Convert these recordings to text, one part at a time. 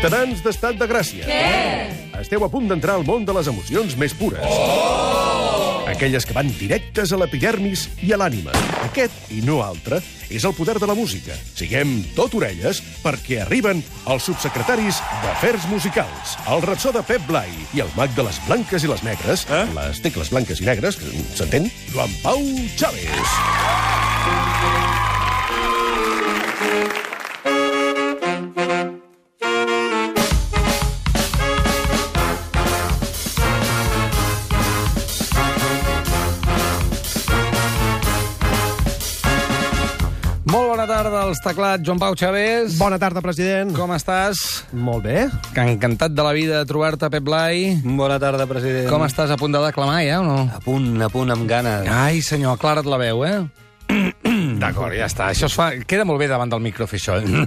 Ciutadans d'estat de Gràcia. Què? Esteu a punt d'entrar al món de les emocions més pures. Oh! Aquelles que van directes a l'epidermis i a l'ànima. Aquest, i no altre, és el poder de la música. Siguem tot orelles perquè arriben els subsecretaris d'Afers Musicals, el rapsó de Pep Blai i el mag de les blanques i les negres, eh? les tecles blanques i negres, que s'entén? Joan Pau Chávez. Molt tarda als teclats, Joan Pau Xavés. Bona tarda, president. Com estàs? Molt bé. Que encantat de la vida de trobar-te, Pep Blai. Bona tarda, president. Com estàs, a punt de declamar ja o no? A punt, a punt, amb ganes. Ai, senyor, aclara't la veu, eh? D'acord, ja està. Això es fa... Queda molt bé davant del micro fer això. Eh?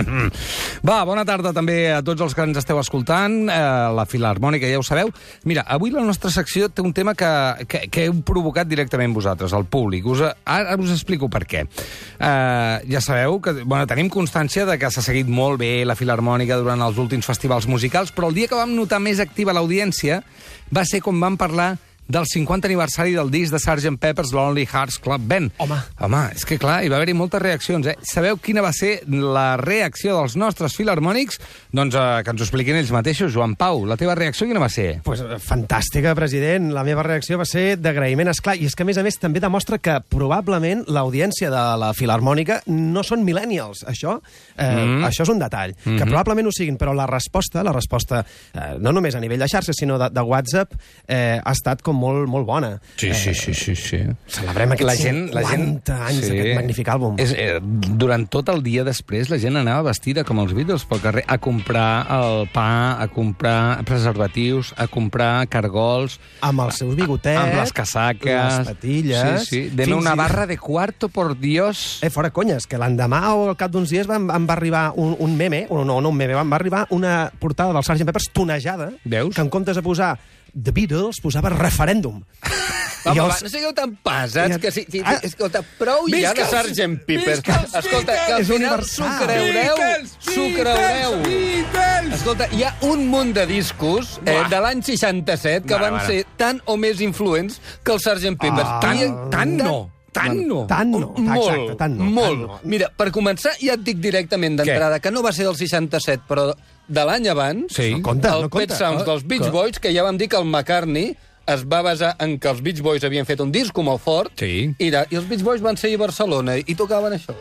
Va, bona tarda també a tots els que ens esteu escoltant. Eh, la Filarmònica, ja ho sabeu. Mira, avui la nostra secció té un tema que, que, que heu provocat directament vosaltres, el públic. Us, ara us explico per què. Eh, ja sabeu que bueno, tenim constància de que s'ha seguit molt bé la Filarmònica durant els últims festivals musicals, però el dia que vam notar més activa l'audiència va ser quan vam parlar del 50 aniversari del disc de Sgt. Pepper's Lonely Hearts Club Band. Home. Home, és que clar, hi va haver-hi moltes reaccions, eh? Sabeu quina va ser la reacció dels nostres filarmònics? Doncs eh, que ens ho expliquin ells mateixos. Joan Pau, la teva reacció quina va ser? Pues, eh, fantàstica, president. La meva reacció va ser d'agraïment, esclar. I és que, a més a més, també demostra que probablement l'audiència de la Filarmònica no són millennials. Això, eh, Mm. això és un detall. Que probablement ho siguin, però la resposta, la resposta eh, no només a nivell de xarxes, sinó de, de WhatsApp, eh, ha estat com molt, molt bona. sí, sí, sí, sí. Celebrem aquests la gent, la gent, 50 anys d'aquest magnífic àlbum. És, eh, durant tot el dia després, la gent anava vestida com els Beatles pel carrer a comprar el pa, a comprar preservatius, a comprar cargols, Amb els seus bigotets, amb les casaques... les patilles... Sí, sí. Deme fins una i- barra de cuarto, por Dios. Eh, fora conyes, que l'endemà o al cap d'uns dies em, em va arribar un, un meme, o no, no un meme, em va arribar una portada del Sgt. Peppers tonejada, Veus? que en comptes de posar The Beatles, posava referèndum. Home, I va, els- no sigueu tan pesats, que si, si, Ah. escolta, prou ja de Sgt. Els Escolta, que al És final s'ho creureu, s'ho creureu. Beatles! Escolta, hi ha un munt de discos eh, de l'any 67 que van ser tan o més influents que el Sgt. Pippers. Ah. Tant, tant no, tant no. Tant no, molt, exacte, tant no. molt. Tant no. Mira, per començar, ja et dic directament d'entrada que no va ser del 67, però de l'any abans, Sí. No compta, el no compta. Pet Sounds dels Beach Boys, que ja vam dir que el McCartney es va basar en que els Beach Boys havien fet un disc molt fort, Sí. i, de, i els Beach Boys van ser a Barcelona i tocaven això.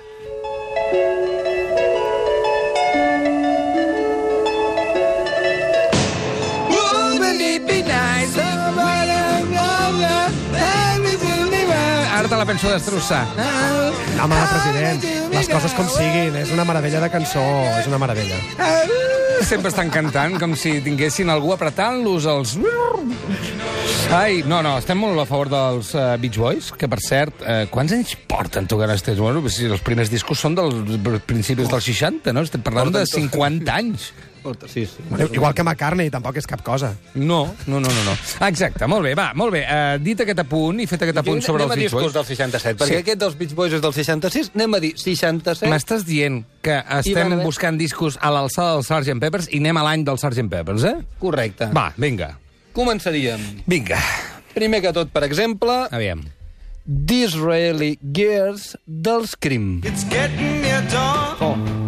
Ara te la penso destrossar. No, home, president, les coses com siguin, és una meravella de cançó, és una meravella. Sempre estan cantant com si tinguessin algú apretant-los els... Ai, no, no, estem molt a favor dels uh, Beach Boys, que, per cert, uh, quants anys porten tocant aquests? Bueno, si els primers discos són dels principis dels 60, no? Estem parlant de 50 anys. Sí, sí. Bueno, igual que McCartney, tampoc és cap cosa. No, no, no, no. no. Exacte, molt bé, va, molt bé. Uh, dit aquest apunt i fet aquest apunt sobre anem els Beach discos Boys... del 67, perquè Sí. aquest dels Beach Boys és del 66, anem a dir 67... M'estàs dient que estem haver- buscant discos a l'alçada del Sgt. Peppers i anem a l'any del Sgt. Peppers, eh? Correcte. Va, vinga. Començaríem. Vinga. Primer que tot, per exemple, Aviam. Disraeli Gears dels Cream. It's getting near dawn Oh.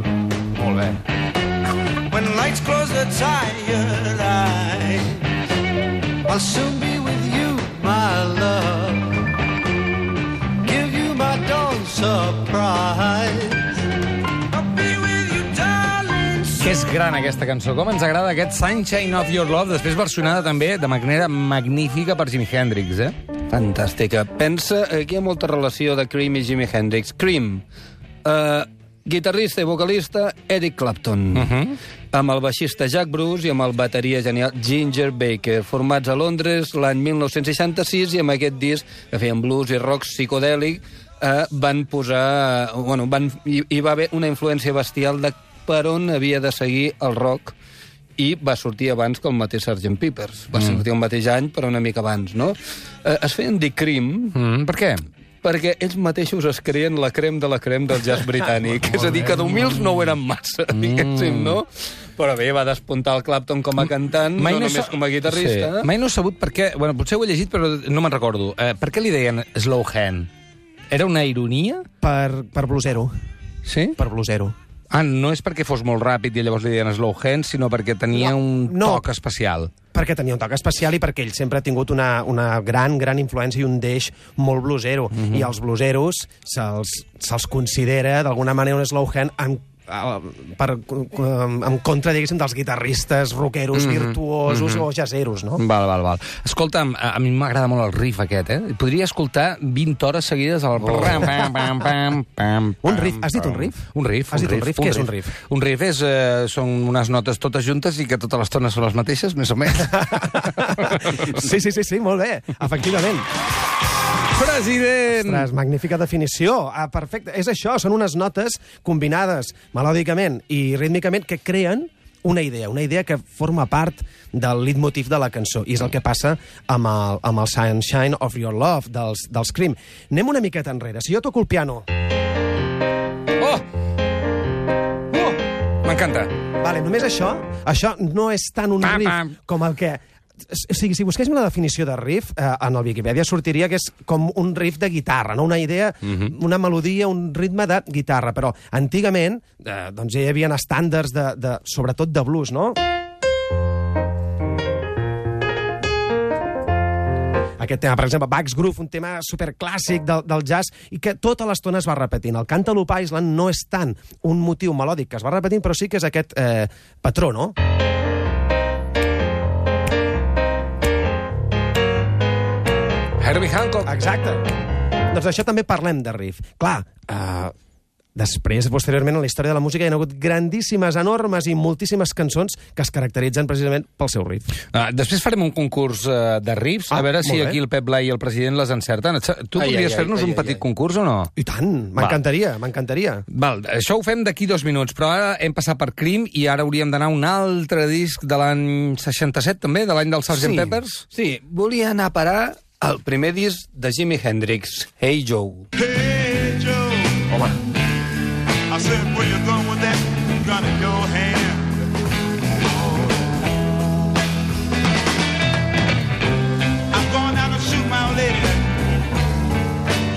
When lights close the tired eyes. I'll soon be with you, my love. Give you my dawn surprise. I'll be with you, darling. Que és gran aquesta cançó. Com ens agrada aquest Sunshine of Your Love, després versionada també de manera magnífica per Jimi Hendrix, eh? Fantàstica. Pensa, aquí hi ha molta relació de Cream i Jimi Hendrix. Cream, eh, guitarrista i vocalista Eric Clapton, uh -huh. Amb el baixista Jack Bruce i amb el bateria genial Ginger Baker, formats a Londres l'any 1966 i amb aquest disc que feien blues i rock psicodèlic eh, van posar... eh, Bueno, van, hi, hi va haver una influència bestial de per on havia de seguir el rock i va sortir abans que el mateix Sgt. Peppers. Va sortir el mateix any, però una mica abans, no? Eh, es feien dir Cream Mm, per què? Perquè ells mateixos es creen la crem de la crem del jazz britànic. és a dir, que d'humils no ho eren massa, diguéssim, no? Però bé, va despuntar el Clapton com a cantant, no, he només com a guitarrista. Sí. Mai no he sabut per què... Bueno, potser ho he llegit, però no me'n recordo. Eh, per què li deien slow hand? Era una ironia? Per, per blusero. Sí? Per blusero. Ah, no és perquè fos molt ràpid i llavors li deien slow hand, sinó perquè tenia No, un no. toc especial. perquè tenia un toc especial i perquè ell sempre ha tingut una, una gran, gran influència i un deix molt blusero. Mm -hmm. I els bluseros se'ls se considera d'alguna manera un slow hand en, per, en contra, diguéssim, dels guitarristes rockeros, mm -hmm. virtuosos mm -hmm. o jazzeros, no? Val, val, val. Escolta'm, a, a mi m'agrada molt el riff aquest, eh? Podria escoltar 20 hores seguides el... Pam, pam, pam, pam, pam, Un riff. Has dit un riff? Un riff. Has un dit un riff? Què és un riff? Un riff és, eh, són unes notes totes juntes i que tota l'estona són les mateixes, més o menys. Sí, sí, sí, sí, molt bé, efectivament. President! Ostres, magnífica definició. Ah, perfecte. És això, són unes notes combinades melòdicament i rítmicament que creen una idea, una idea que forma part del leitmotiv de la cançó. I és el que passa amb el, amb el Sunshine of Your Love dels, dels Cream. Anem una miqueta enrere. Si jo toco el piano... Oh! Oh! M'encanta. Vale, només això, això no és tant un riff com el que... O sigui, si busquéssim la definició de riff, eh, en el Wikipedia sortiria que és com un riff de guitarra, no? una idea, una melodia, un ritme de guitarra. Però antigament eh, doncs ja hi havia estàndards, de, de, sobretot de blues, no? Aquest tema, per exemple, Bugs Groove, un tema superclàssic del, del jazz i que tota l'estona es va repetint. El Cantaloupe Island no és tant un motiu melòdic que es va repetint, però sí que és aquest eh, patró, no? Herbie Hancock. Exacte. Doncs d'això també parlem de riff. Clar, eh, després, posteriorment, en la història de la música hi ha hagut grandíssimes, enormes i moltíssimes cançons que es caracteritzen precisament pel seu riff. Ah, després farem un concurs eh, de riffs, Ah, a veure si bé. aquí el Pep Blai i el president les encerten. Tu Ai, podries fer-nos un ai, petit ai. concurs o no? I tant, m'encantaria, m'encantaria. Val, això ho fem d'aquí dos minuts, però ara hem passat per Crim i ara hauríem d'anar a un altre disc de l'any 67, també, de l'any del Sgt. Sí. Peppers. Sí, volia anar a parar al primer disc de Jimi Hendrix, Hey Joe. Hey, Joe. Home, I said, where you going with that gun in your hand? I'm going out to shoot my lady.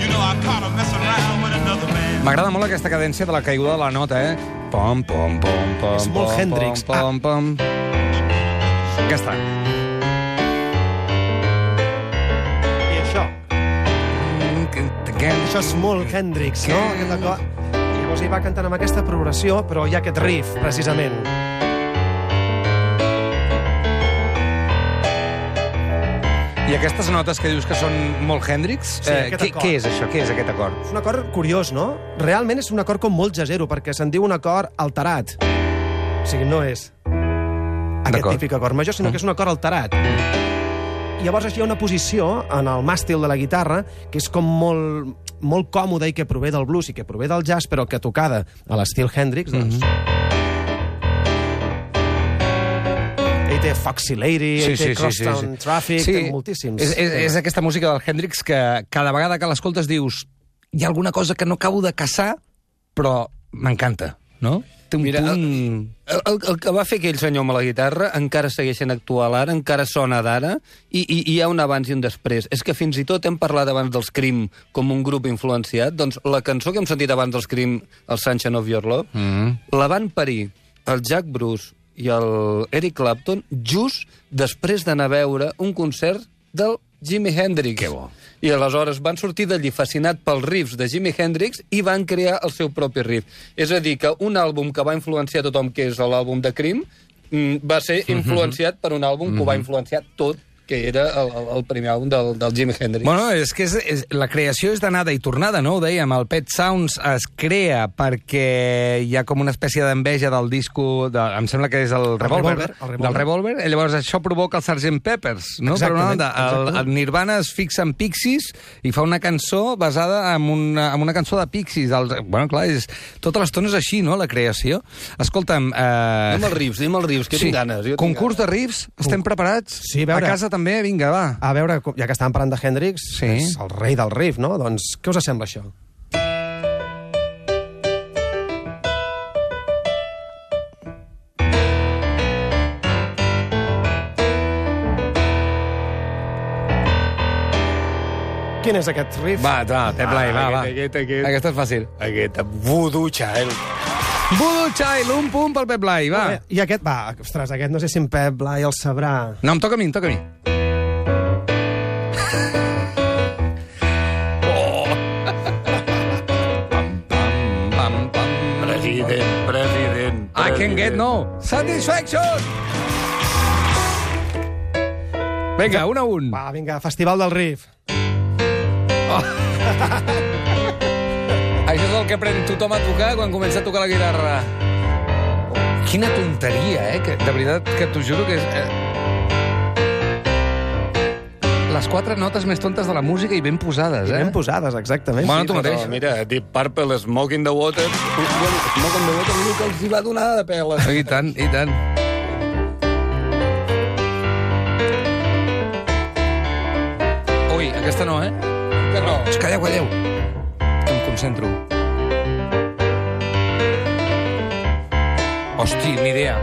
You know I caught her messing around with another man. m'agrada molt aquesta cadència de la caiguda de la nota, eh? Pom, pom, pom, pom, És molt pom, Hendrix. Pom, pom, pom. Aquesta. Això és molt Hendrix, no? Aquest acord. I llavors ell va cantant amb aquesta progressió, però hi ha aquest riff, precisament. I aquestes notes que dius que són molt Hendrix, Sí, eh, què, què és això? Què és aquest acord? És un acord curiós, no? Realment és un acord com molt jazzero, perquè se'n diu un acord alterat. O sigui, no és aquest típic acord major, sinó que és un acord alterat. I llavors hi ha una posició en el màstil de la guitarra que és com molt, molt còmoda i que prové del blues i que prové del jazz, però que tocada a l'estil Hendrix, doncs... Ell té Foxy Lady, ell té Crosstown Traffic, té moltíssims. És, és, és aquesta música del Hendrix que cada vegada que l'escoltes dius hi ha alguna cosa que no acabo de caçar, però m'encanta, no? Té un Mira, punt... El, el, el que va fer aquell senyor amb la guitarra encara segueixen actuant ara, encara sona d'ara, i, i, i hi ha un abans i un després. És que fins i tot hem parlat abans dels Cream com un grup influenciat, doncs la cançó que hem sentit abans dels Cream, el Sunshine of Your Love, Mm -hmm. la van parir el Jack Bruce i el Eric Clapton just després d'anar a veure un concert del Jimi Hendrix. Que bo. I aleshores van sortir d'allí fascinat pels riffs de Jimi Hendrix i van crear el seu propi riff. És a dir, que un àlbum que va influenciar tothom, que és l'àlbum de Cream, mm, va ser influenciat per un àlbum que ho va influenciar tot, que era el, el, el primer àlbum del, del Jimi Hendrix. Bueno, és que és, és, la creació és d'anada i tornada, no? Ho dèiem, el Pet Sounds es crea perquè hi ha com una espècie d'enveja del disco, de, em sembla que és el Revolver, Revolver, el Revolver. del Revolver, i llavors això provoca el Sgt. Peppers, no? Per una Exactament, banda, el, exactament. el Nirvana es fixa en Pixies i fa una cançó basada en una, en una cançó de Pixies. El, bueno, clar, és, tota l'estona és així, no?, la creació. Escolta'm... Eh... Anem als riffs, anem als riffs, que tinc ganes. Jo tinc concurs ganes. de riffs, estem preparats? Sí, a veure. A casa també també, vinga, va. A veure, ja que estàvem parlant de Hendrix, Sí. és el rei del riff, no? Doncs què us sembla això? Quin és aquest riff? Va, va, Pep Blai, va, va. Aquest, aquest. Aquesta és fàcil. Aquest Voodoo Child. Voodoo Child, un punt pel Pep Blai, va. Eh, I aquest, va, ostres, aquest no sé si en Pep Blai el sabrà. No, em toca a mi, em toca a mi. Pam, pam, pam, pam. President, president. I can get no satisfaction. Vinga, un a un. Va, vinga, Festival del Riff. Això és el que aprèn tothom a tocar quan comença a tocar la guitarra. Quina tonteria, eh? Que, de veritat que t'ho juro que és... Eh... Les quatre notes més tontes de la música i ben posades, I eh? ben posades, exactament. Bueno, sí, tu mateix. Però, mira, Deep Purple, Smoke in the Water... Smoke in the Water, que els hi va donar de pela. I tant, i tant. Ui, aquesta no, eh? Que no. Calleu, calleu. Concentro. Hosti, ni idea.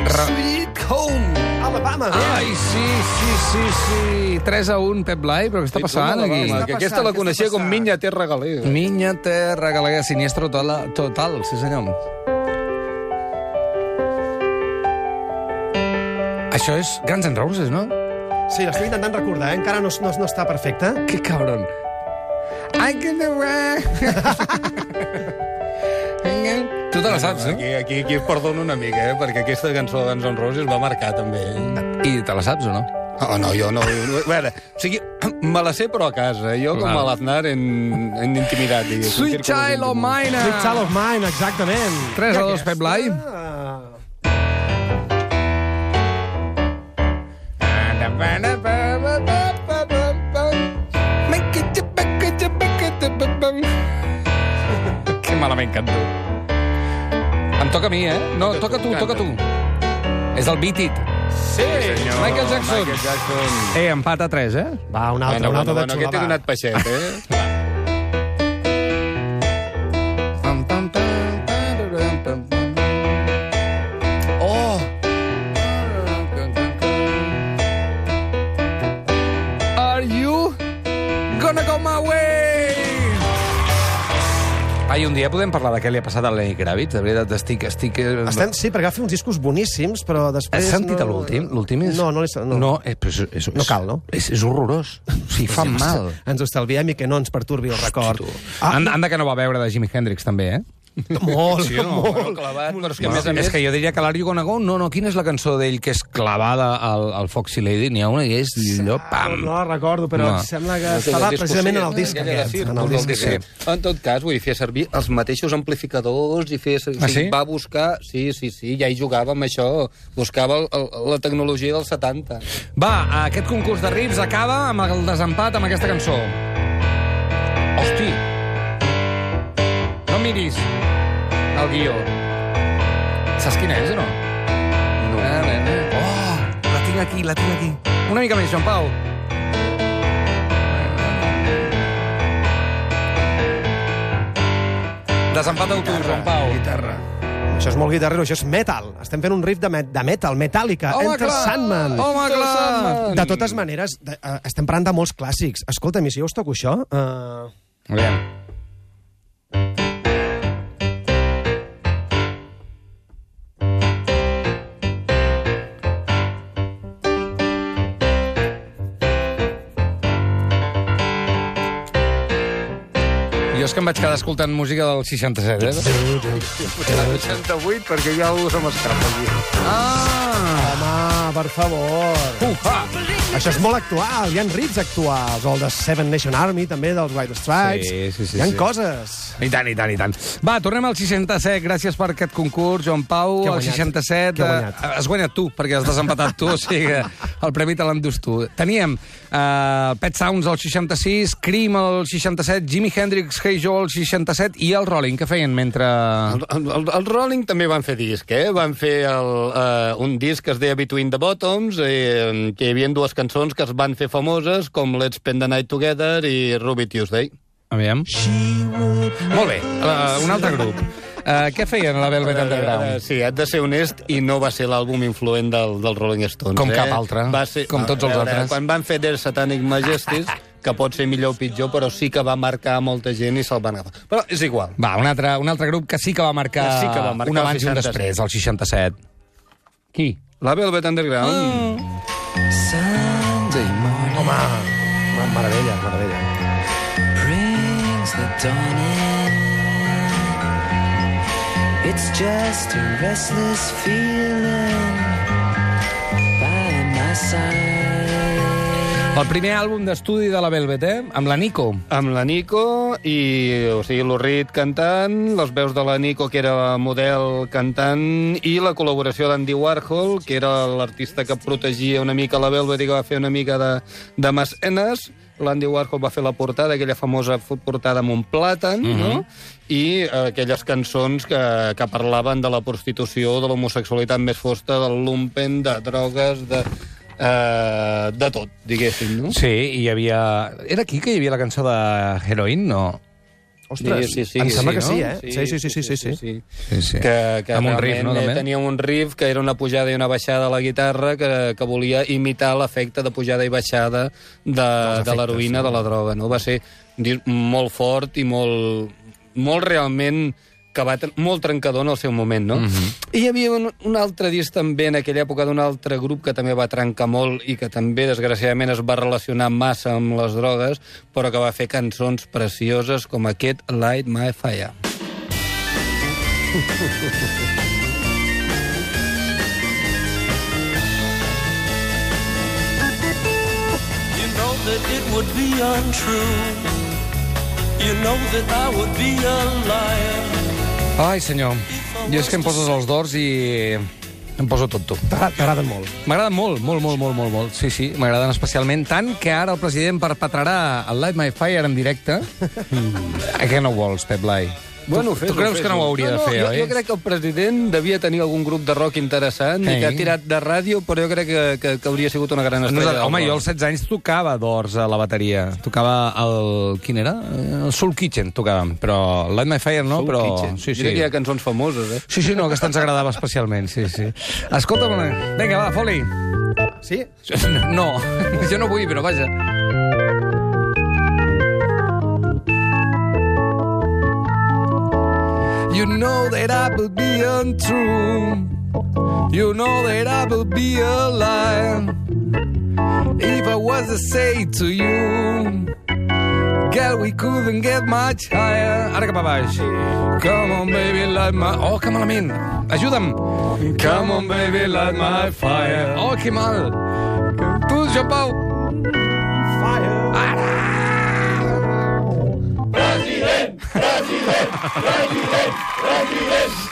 Ra Sweet Home. Alabama. Ai, sí, sí, sí, sí. 3 a 1, Pep Blai, però què està passant aquí? Home, que aquesta la coneixia com Minya Terra Galega. Minya Terra Galega Siniestro total, total, sí senyor. Això és Guns N' Roses, no? Sí, l'estic intentant recordar, eh? encara no, no, no està perfecte. Que cabron. I can do Tu te la saps, eh? Aquí, aquí, aquí es perdona una mica, eh? perquè aquesta cançó de Guns N' Roses va marcar també. Eh? I te la saps o no? Oh, no, jo no. A veure, o sigui, me la sé però a casa. Jo com a l'Aznar en, en intimitat. diguéssim, Sweet Child of. Mine. Sweet Child of Mine, exactament. 3 a I 2, Pep Blai. aquesta? Que malament canto. Em toca a mi, eh? No, toca tu, toca tu. És el Beat It. Sí, senyor. Michael Jackson. Michael Jackson. Eh, empat a 3, eh? Va, un altre, Bueno, un altre bueno, de bueno, aquest he donat peixet, eh? Ai, un dia podem parlar de què li ha passat a Lenny Kravitz. De veritat, estic... estic... eh, Estem, sí, perquè va fer uns discos boníssims, però després... Has sentit no... l'últim? L'últim és... No, no, l'he- no. no eh, però és, és, No cal, no? És, és horrorós. O sigui, fa mal. Ens ho estalviem i que no ens perturbi el record. Ah, anda, anda que no va veure de Jimi Hendrix, també, eh? molt, Sí no? molt. Bueno, clavat, però és que No, més a més... És que jo diria que l'Ario Gonna Go, no, no, quina és la cançó d'ell que és clavada al, al Foxy Lady? N'hi ha una que és allò, pam. No la recordo, però No. em sembla que No sé, estava precisament en el sí, disc aquest. En el disc aquest. En tot cas, vull dir, fer servir els mateixos amplificadors i fer... Ah, sí? Va buscar... Sí, sí, sí, ja hi jugava amb això. Buscava el, el, la tecnologia dels 70. Va, aquest concurs de riffs acaba amb el desempat amb aquesta cançó. Hosti! No miris el guió. Saps quina és o no? No. Oh, la tinc aquí, la tinc aquí. Una mica més, Joan Pau. Desempata-ho tu, Joan Pau. Guitarra. Això és molt guitarrero, això és metal. Estem fent un riff de, met de metal, Metallica, Home, Enter clar! Sandman. Home, clar! De totes maneres, de, uh, estem parlant de molts clàssics. Escolta'm, i si jo us toco això... Uh... Aviam. Jo és que em vaig quedar escoltant música del 67, eh? Era 68, perquè ja algú se m'escapa aquí. Ah! Home, per favor. Uh, Això és molt actual, hi ha riffs actuals. O el de Seven Nation Army, també, dels White Stripes. Sí, sí, sí, Hi ha sí. coses. I tant, i tant, i tant. Va, tornem al 67. Gràcies per aquest concurs, Joan Pau. El guanyat? 67. Qui ha guanyat? eh, has guanyat tu, perquè has desempatat tu, o sigui que el premi te l'endús tu. Teníem uh, Pet Sounds al 66, Cream al 67, Jimi Hendrix, Hey Joe al 67 i el Rolling, que feien mentre... El, el, el Rolling també van fer disc, eh? Van fer el, uh, un disc que es deia Between the Bottoms, eh, que hi havia dues cançons que es van fer famoses, com Let's Spend the Night Together i Ruby Tuesday. Aviam. Molt bé, uh, un altre grup. Uh, què feien a la Velvet Eh, Underground? sí, haig de ser honest, i no va ser l'àlbum influent del, del Rolling Stones. Com eh? cap altre, Va ser, com tots els altres. Quan van fer Their Satanic Majesties, que pot ser millor o pitjor, però sí que va marcar molta gent i se'l van agafar. Però és igual. Va, un altre, un altre grup que sí que va marcar, Que sí que va marcar un abans i un 67. després, el 67. Qui? La Velvet Underground... Ah. Sunday morning Home, meravella, meravella. brings the dawn in. It's just a restless feeling by my side. El primer àlbum d'estudi de la Velvet, eh? Amb la Nico. amb la Nico i, o sigui, l'Urrit cantant, les veus de la Nico, que era model cantant, i la col·laboració d'Andy Warhol, que era l'artista que protegia una mica la Velvet i que va fer una mica de, de mecenes. L'Andy Warhol va fer la portada, aquella famosa portada amb un plàtan, mm -hmm. no? i eh, aquelles cançons que, que parlaven de la prostitució, de l'homosexualitat més fosta, del lumpen, de drogues, de, eh, de tot, diguéssim, no? Sí, i hi havia... Era aquí que hi havia la cançó de Heroin, no? Ostres, Sí, sí, sí, em sí, sembla no? que sí, eh? Sí, sí, sí, sí, sí. sí, sí. Sí, sí. Que, que Amb un riff, no, eh, també? Tenia un riff que era una pujada i una baixada a la guitarra que, que volia imitar l'efecte de pujada i baixada de, de l'heroïna, de la droga. No? Va ser molt fort i molt, molt realment que va molt trencador en el seu moment, no? I hi havia un, un altre disc també en aquella època d'un altre grup que també va trencar molt i que també, desgraciadament, es va relacionar massa amb les drogues, però que va fer cançons precioses com aquest Light My Fire. You know that it would be untrue. You know that I would be a liar. Ai, senyor. Jo és que em poses els dors i em poso tonto. T'agra- T'agraden molt. M'agraden molt, molt, molt, molt, molt, molt. Sí, sí, m'agraden especialment. Tant que ara el president perpetrarà el Light My Fire en directe. Eh, Què no vols, Pep Blai? Bueno, tu, tu creus que no ho hauria de fer, jo, oi? Jo crec que el president devia tenir algun grup de rock interessant Sí. i que ha tirat de ràdio, però jo crec que, que, que hauria sigut una gran No, estrella. del home, jo als 16 anys tocava d'ors a la bateria. Tocava el... Quin era? El Soul Kitchen tocàvem, però Light My Fire no, Soul però... Kitchen. Sí, sí. Mira que hi ha cançons famoses, eh? Sí, sí, no, aquesta ens agradava especialment, sí, sí. Escolta'm, vinga, va, foli. Sí? No, jo no vull, però vaja. You know that I will be untrue. You know that I will be a liar. If I was to say to you, girl, we couldn't get much higher. Ara cap a baix. Come on, baby, light my... Oh, que malament. Ajuda'm. Come on, baby, light my fire. Oh, que mal. Tu, Joan Pau. Fire.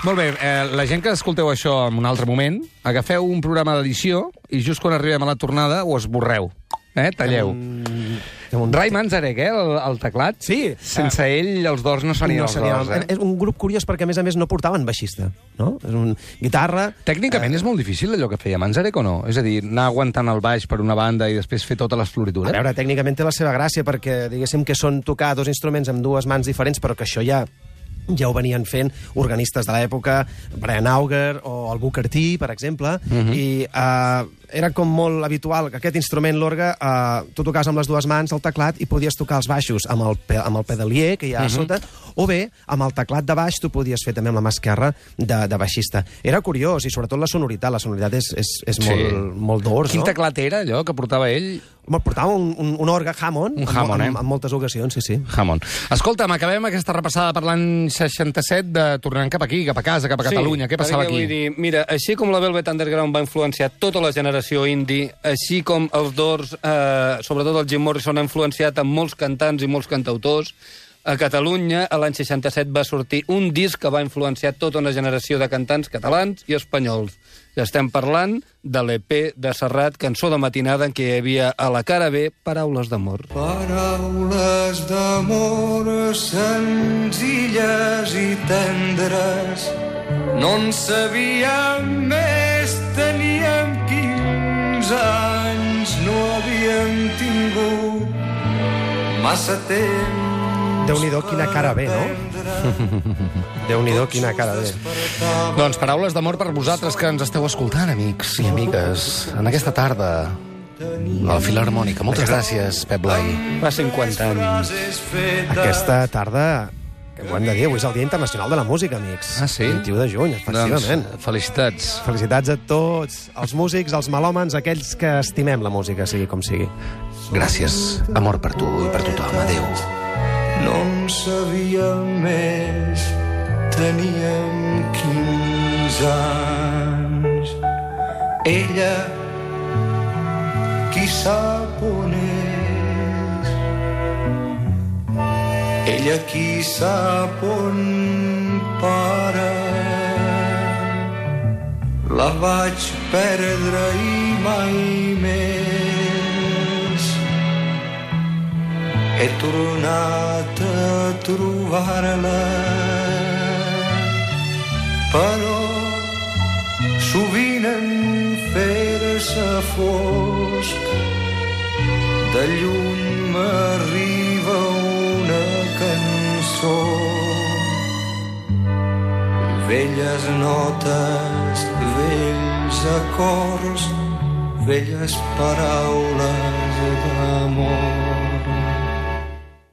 Molt bé, eh, la gent que escolteu això en un altre moment, agafeu un programa d'edició i just quan arribem a la tornada ho esborreu. Eh? Talleu. Un... Rai Manzarek, eh, el, el teclat. Sí. Sense ell, els dors no serien No els seria, dors, eh? És un grup curiós perquè, a més a més, no portaven baixista. No? És un guitarra... Tècnicament és molt difícil allò que feia Manzarek o no? És a dir, anar aguantant el baix per una banda i després fer totes les A floritures? veure, tècnicament té la seva gràcia perquè, diguéssim, que són tocar dos instruments amb dues mans diferents, però que això ja ja ho venien fent organistes de l'època, Brian Auger o el Booker T, per exemple, i uh, era com molt habitual que aquest instrument, l'orgue, uh, tu tocaves amb les dues mans el teclat i podies tocar els baixos amb el, pe amb el pedalier que hi ha a sota, o bé, amb el teclat de baix tu podies fer també amb la mà esquerra de, de baixista. Era curiós, i sobretot la sonoritat, la sonoritat és, és, és Sí. molt, molt d'ors, Quin no? teclat era allò que portava ell? Portava un, un, un orgue Hammond, Un Hammond, en, eh? en, moltes ocasions, sí, sí. Hammond. Escolta'm, acabem aquesta repassada per l'any 67 de tornant cap aquí, cap a casa, cap a Catalunya. Què passava aquí? Vull dir, mira, així com la Velvet Underground va influenciar tota la generació indie, així com els Doors, eh, sobretot el Jim Morrison, ha influenciat en molts cantants i molts cantautors, a Catalunya, a l'any 67, va sortir un disc que va influenciar tota una generació de cantants catalans i espanyols. Ja estem parlant de l'EP de Serrat, cançó de matinada, en què hi havia a la cara B paraules d'amor. Paraules d'amor senzilles i tendres. No en sabíem més, anys no havíem tingut massa temps déu nhi quina cara ve, no? déu nhi quina cara ve. Doncs paraules d'amor per vosaltres que ens esteu escoltant, amics i amigues, en aquesta tarda a la Filarmònica. Moltes gràcies, Pep Blai. Fa 50 anys. Aquesta tarda ho hem de dir, avui és el Dia Internacional de la Música, amics. Ah, sí? 21 de juny, efectivament. Doncs, felicitats. Felicitats a tots, els músics, els melòmens, aquells que estimem la música, sigui com sigui. Gràcies. Amor per tu i per tothom. Adéu. No en sabíem més, teníem 15 anys. Ella, qui sap on Ella qui sap on para? La vaig perdre i mai més he tornat a trobar-la però sovint en fer-se fosc de lluny m'arriba velles notes vells acords velles paraules d'amor